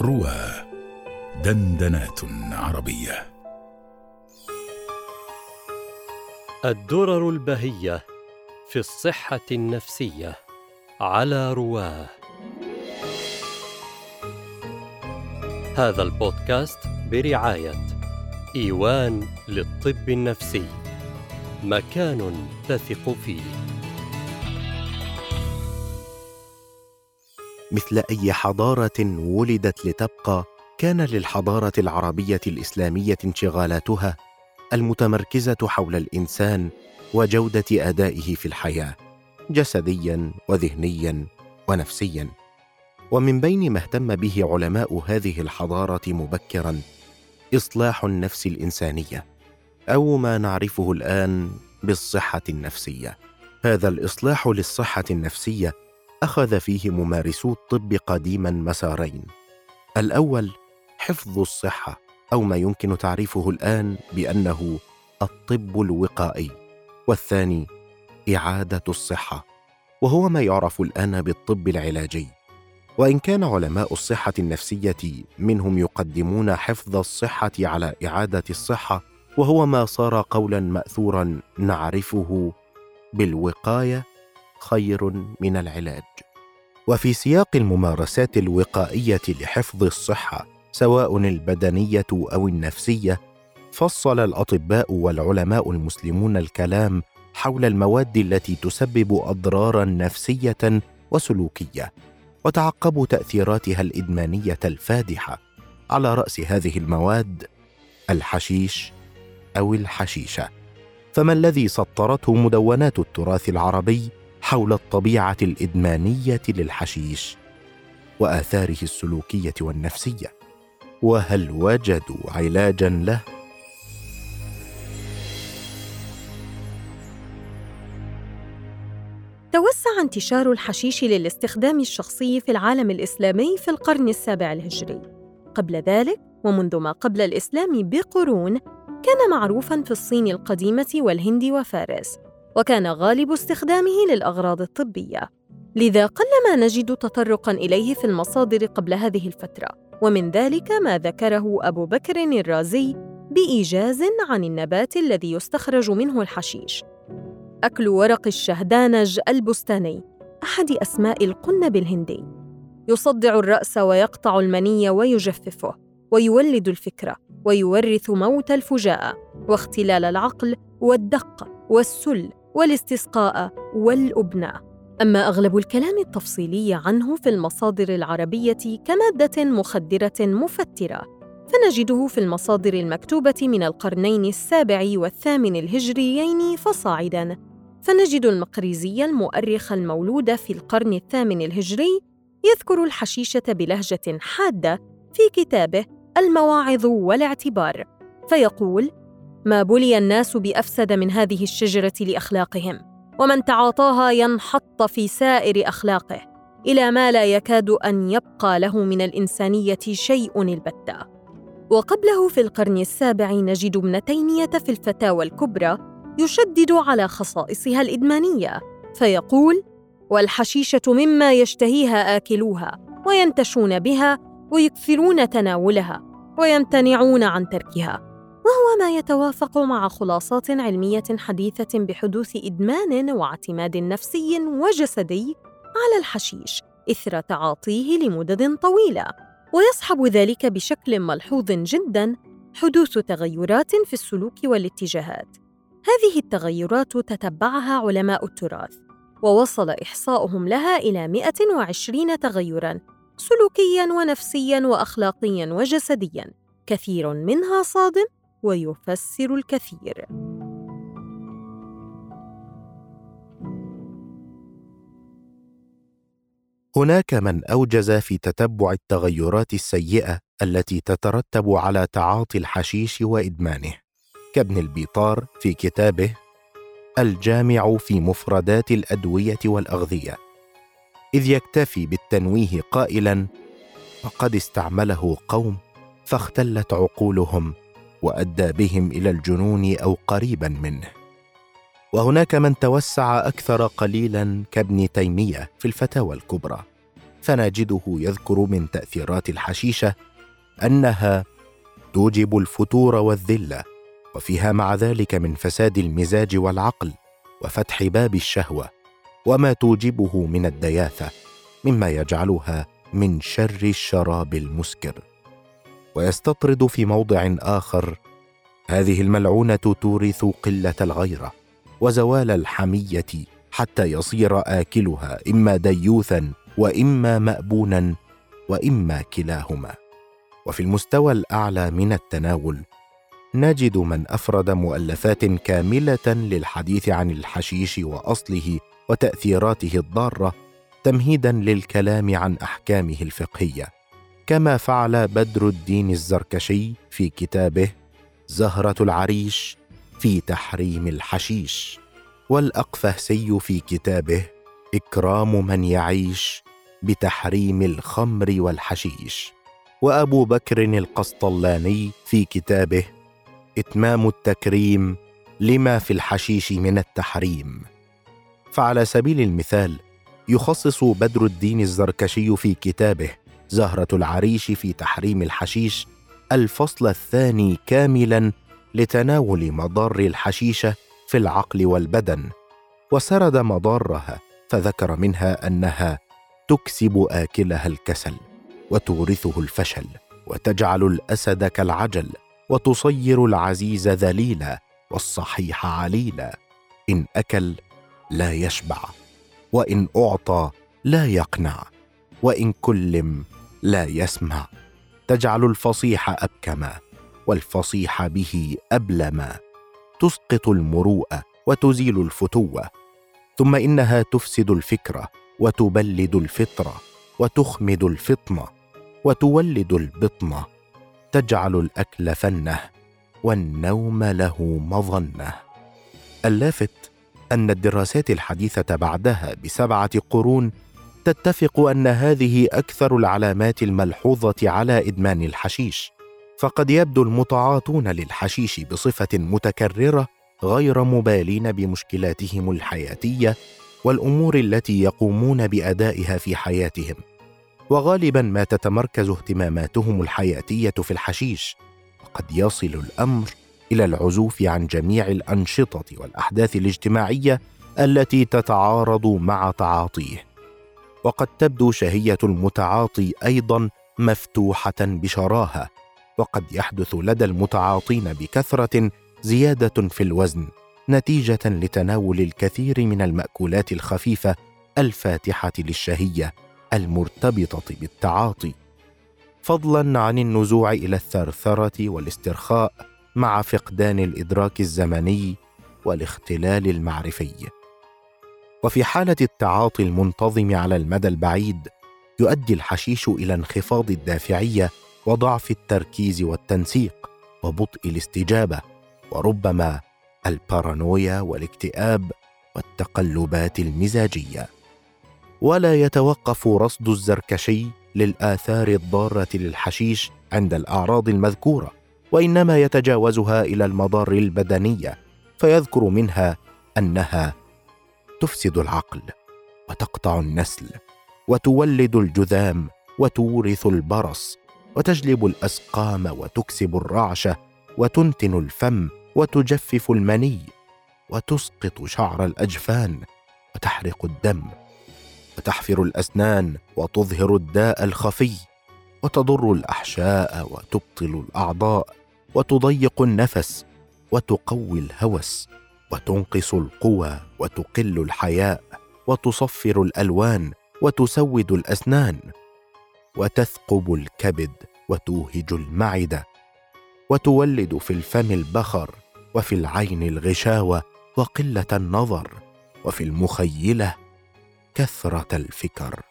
روى دندنات عربية. الدرر البهية في الصحة النفسية على رواه. هذا البودكاست برعاية إيوان للطب النفسي مكان تثق فيه. مثل أي حضارة ولدت لتبقى كان للحضارة العربية الإسلامية انشغالاتها المتمركزة حول الإنسان وجودة أدائه في الحياة جسديا وذهنيا ونفسيا. ومن بين ما اهتم به علماء هذه الحضارة مبكرا إصلاح النفس الإنسانية أو ما نعرفه الآن بالصحة النفسية. هذا الإصلاح للصحة النفسية أخذ فيه ممارسو الطب قديما مسارين. الأول حفظ الصحة أو ما يمكن تعريفه الآن بأنه الطب الوقائي. والثاني إعادة الصحة وهو ما يعرف الآن بالطب العلاجي. وإن كان علماء الصحة النفسية منهم يقدمون حفظ الصحة على إعادة الصحة وهو ما صار قولا ماثورا نعرفه بالوقاية خير من العلاج. وفي سياق الممارسات الوقائية لحفظ الصحة سواء البدنية أو النفسية فصل الأطباء والعلماء المسلمون الكلام حول المواد التي تسبب أضرارا نفسية وسلوكية وتعقبوا تأثيراتها الإدمانية الفادحة على رأس هذه المواد الحشيش أو الحشيشة. فما الذي سطرته مدونات التراث العربي؟ حول الطبيعة الإدمانية للحشيش وآثاره السلوكية والنفسية. وهل وجدوا علاجا له؟ توسع انتشار الحشيش للاستخدام الشخصي في العالم الإسلامي في القرن السابع الهجري. قبل ذلك ومنذ ما قبل الإسلام بقرون كان معروفا في الصين القديمة والهند وفارس. وكان غالب استخدامه للأغراض الطبية. لذا قلما نجد تطرقا إليه في المصادر قبل هذه الفترة. ومن ذلك ما ذكره أبو بكر الرازي بإيجاز عن النبات الذي يستخرج منه الحشيش. أكل ورق الشهدانج البستاني أحد أسماء القنب الهندي. يصدع الرأس ويقطع المني ويجففه ويولد الفكرة ويورث موت الفجاءه واختلال العقل والدق والسل. والاستسقاء والأبناء. أما أغلب الكلام التفصيلي عنه في المصادر العربية كمادة مخدرة مفترة فنجده في المصادر المكتوبة من القرنين السابع والثامن الهجريين فصاعداً. فنجد المقريزي المؤرخ المولود في القرن الثامن الهجري يذكر الحشيشة بلهجة حادة في كتابه المواعظ والاعتبار فيقول ما بلي الناس بأفسد من هذه الشجرة لأخلاقهم ومن تعاطاها ينحط في سائر أخلاقه إلى ما لا يكاد أن يبقى له من الإنسانية شيء البتة. وقبله في القرن السابع نجد ابن تيمية في الفتاوى الكبرى يشدد على خصائصها الإدمانية فيقول والحشيشة مما يشتهيها آكلوها وينتشون بها ويكثرون تناولها ويمتنعون عن تركها وهو ما يتوافق مع خلاصات علمية حديثة بحدوث إدمان واعتماد نفسي وجسدي على الحشيش إثر تعاطيه لمدد طويلة. ويصحب ذلك بشكل ملحوظ جدا حدوث تغيرات في السلوك والاتجاهات. هذه التغيرات تتبعها علماء التراث ووصل إحصاؤهم لها إلى 120 تغيراً سلوكياً ونفسياً وأخلاقياً وجسدياً. كثير منها صادم ويفسر الكثير. هناك من أوجز في تتبع التغيرات السيئة التي تترتب على تعاطي الحشيش وإدمانه. كابن البيطار في كتابه الجامع في مفردات الأدوية والأغذية. إذ يكتفي بالتنويه قائلا وقد استعمله قوم فاختلت عقولهم وأدى بهم إلى الجنون أو قريبا منه. وهناك من توسع أكثر قليلا كابن تيمية في الفتاوى الكبرى. فنجده يذكر من تأثيرات الحشيشة أنها توجب الفتور والذلة وفيها مع ذلك من فساد المزاج والعقل وفتح باب الشهوة وما توجبه من الدياثة مما يجعلها من شر الشراب المسكر. ويستطرد في موضع آخر. هذه الملعونة تورث قلة الغيرة وزوال الحمية حتى يصير آكلها إما ديوثا وإما مابونا وإما كلاهما. وفي المستوى الأعلى من التناول نجد من أفرد مؤلفات كاملة للحديث عن الحشيش وأصله وتأثيراته الضارة تمهيدا للكلام عن أحكامه الفقهية. كما فعل بدر الدين الزركشي في كتابه زهرة العريش في تحريم الحشيش. والأقفهسي في كتابه إكرام من يعيش بتحريم الخمر والحشيش. وأبو بكر القسطلاني في كتابه إتمام التكريم لما في الحشيش من التحريم. فعلى سبيل المثال يخصص بدر الدين الزركشي في كتابه زهرة العريش في تحريم الحشيش الفصل الثاني كاملا لتناول مضار الحشيشة في العقل والبدن. وسرد مضارها فذكر منها أنها تكسب آكلها الكسل وتورثه الفشل وتجعل الأسد كالعجل وتصير العزيز ذليلا والصحيح عليلا. إن أكل لا يشبع وإن أعطى لا يقنع وإن كلم لا يسمع. تجعل الفصيح ابكما والفصيح به ابلما تسقط المروءه وتزيل الفتوه ثم إنها تفسد الفكرة وتبلد الفطره وتخمد الفطنه وتولد البطنه تجعل الأكل فنه والنوم له مظنه. اللافت أن الدراسات الحديثة بعدها بسبعة قرون تتفق أن هذه أكثر العلامات الملحوظة على إدمان الحشيش فقد يبدو المتعاطون للحشيش بصفة متكررة غير مبالين بمشكلاتهم الحياتية والأمور التي يقومون بأدائها في حياتهم. وغالبا ما تتمركز اهتماماتهم الحياتية في الحشيش وقد يصل الأمر إلى العزوف عن جميع الأنشطة والأحداث الاجتماعية التي تتعارض مع تعاطيه. وقد تبدو شهية المتعاطي أيضا مفتوحة بشراهة وقد يحدث لدى المتعاطين بكثرة زيادة في الوزن نتيجة لتناول الكثير من المأكولات الخفيفة الفاتحة للشهية المرتبطة بالتعاطي. فضلا عن النزوع إلى الثرثرة والاسترخاء مع فقدان الإدراك الزمني والاختلال المعرفي. وفي حالة التعاطي المنتظم على المدى البعيد يؤدي الحشيش إلى انخفاض الدافعية وضعف التركيز والتنسيق وبطء الاستجابة وربما البارانويا والاكتئاب والتقلبات المزاجية. ولا يتوقف رصد الزركشي للآثار الضارة للحشيش عند الأعراض المذكورة وإنما يتجاوزها إلى المضار البدنية فيذكر منها أنها تفسد العقل وتقطع النسل وتولد الجذام وتورث البرص وتجلب الأسقام وتكسب الرعشه وتنتن الفم وتجفف المني وتسقط شعر الأجفان وتحرق الدم وتحفر الأسنان وتظهر الداء الخفي وتضر الأحشاء وتبطل الأعضاء وتضيق النفس وتقوي الهوس وتنقص القوى وتقل الحياء وتصفر الألوان وتسود الأسنان وتثقب الكبد وتوهج المعدة وتولد في الفم البخر وفي العين الغشاوة وقلة النظر وفي المخيلة كثرة الفكر.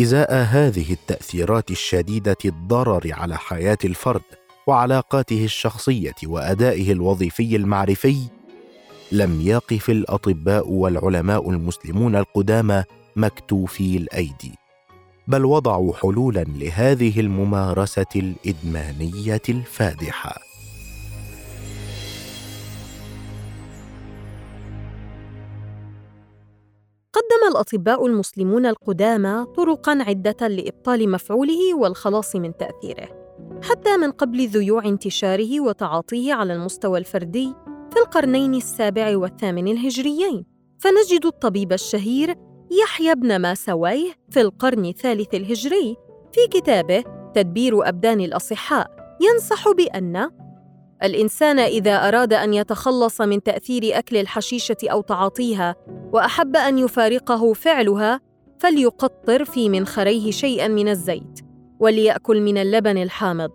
إزاء هذه التأثيرات الشديدة الضرر على حياة الفرد وعلاقاته الشخصية وأدائه الوظيفي المعرفي لم يقف الأطباء والعلماء المسلمون القدامى مكتوفي الأيدي بل وضعوا حلولا لهذه الممارسة الإدمانية الفادحة. قدم الأطباء المسلمون القدامى طرقاً عدة لإبطال مفعوله والخلاص من تأثيره، حتى من قبل ذيوع انتشاره وتعاطيه على المستوى الفردي في القرنين السابع والثامن الهجريين، فنجد الطبيب الشهير يحيى بن ماسويه في القرن الثالث الهجري في كتابه تدبير أبدان الأصحاء. ينصح بأن الإنسان إذا أراد أن يتخلص من تأثير أكل الحشيشة أو تعاطيها وأحب أن يفارقه فعلها فليقطر في منخريه شيئا من الزيت وليأكل من اللبن الحامض.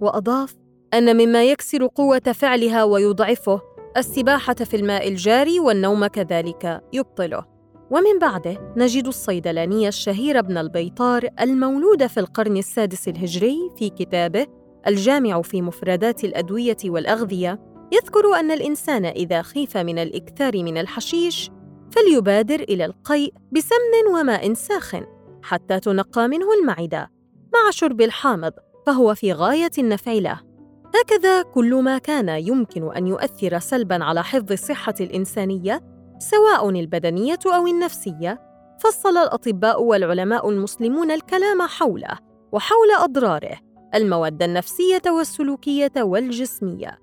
وأضاف أن مما يكسر قوة فعلها ويضعفه السباحة في الماء الجاري والنوم كذلك يبطله. ومن بعده نجد الصيدلاني الشهير ابن البيطار المولود في القرن السادس الهجري في كتابه الجامع في مفردات الأدوية والأغذية يذكر أن الإنسان إذا خيف من الإكثار من الحشيش فليبادر إلى القيء بسمن وماء ساخن حتى تنقى منه المعدة مع شرب الحامض فهو في غاية النفع له. هكذا كل ما كان يمكن أن يؤثر سلباً على حفظ الصحة الإنسانية سواء البدنية أو النفسية فصل الأطباء والعلماء المسلمون الكلام حوله وحول أضراره المواد النفسية والسلوكية والجسمية.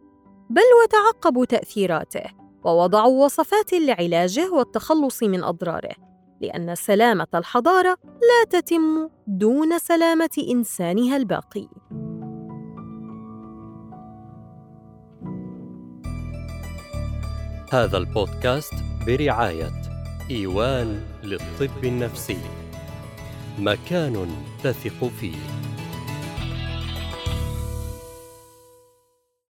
بل وتعقبوا تأثيراته ووضعوا وصفات لعلاجه والتخلص من أضراره لأن سلامة الحضارة لا تتم دون سلامة إنسانها الباقي. هذا البودكاست برعاية إيوان للطب النفسي. مكان تثق فيه.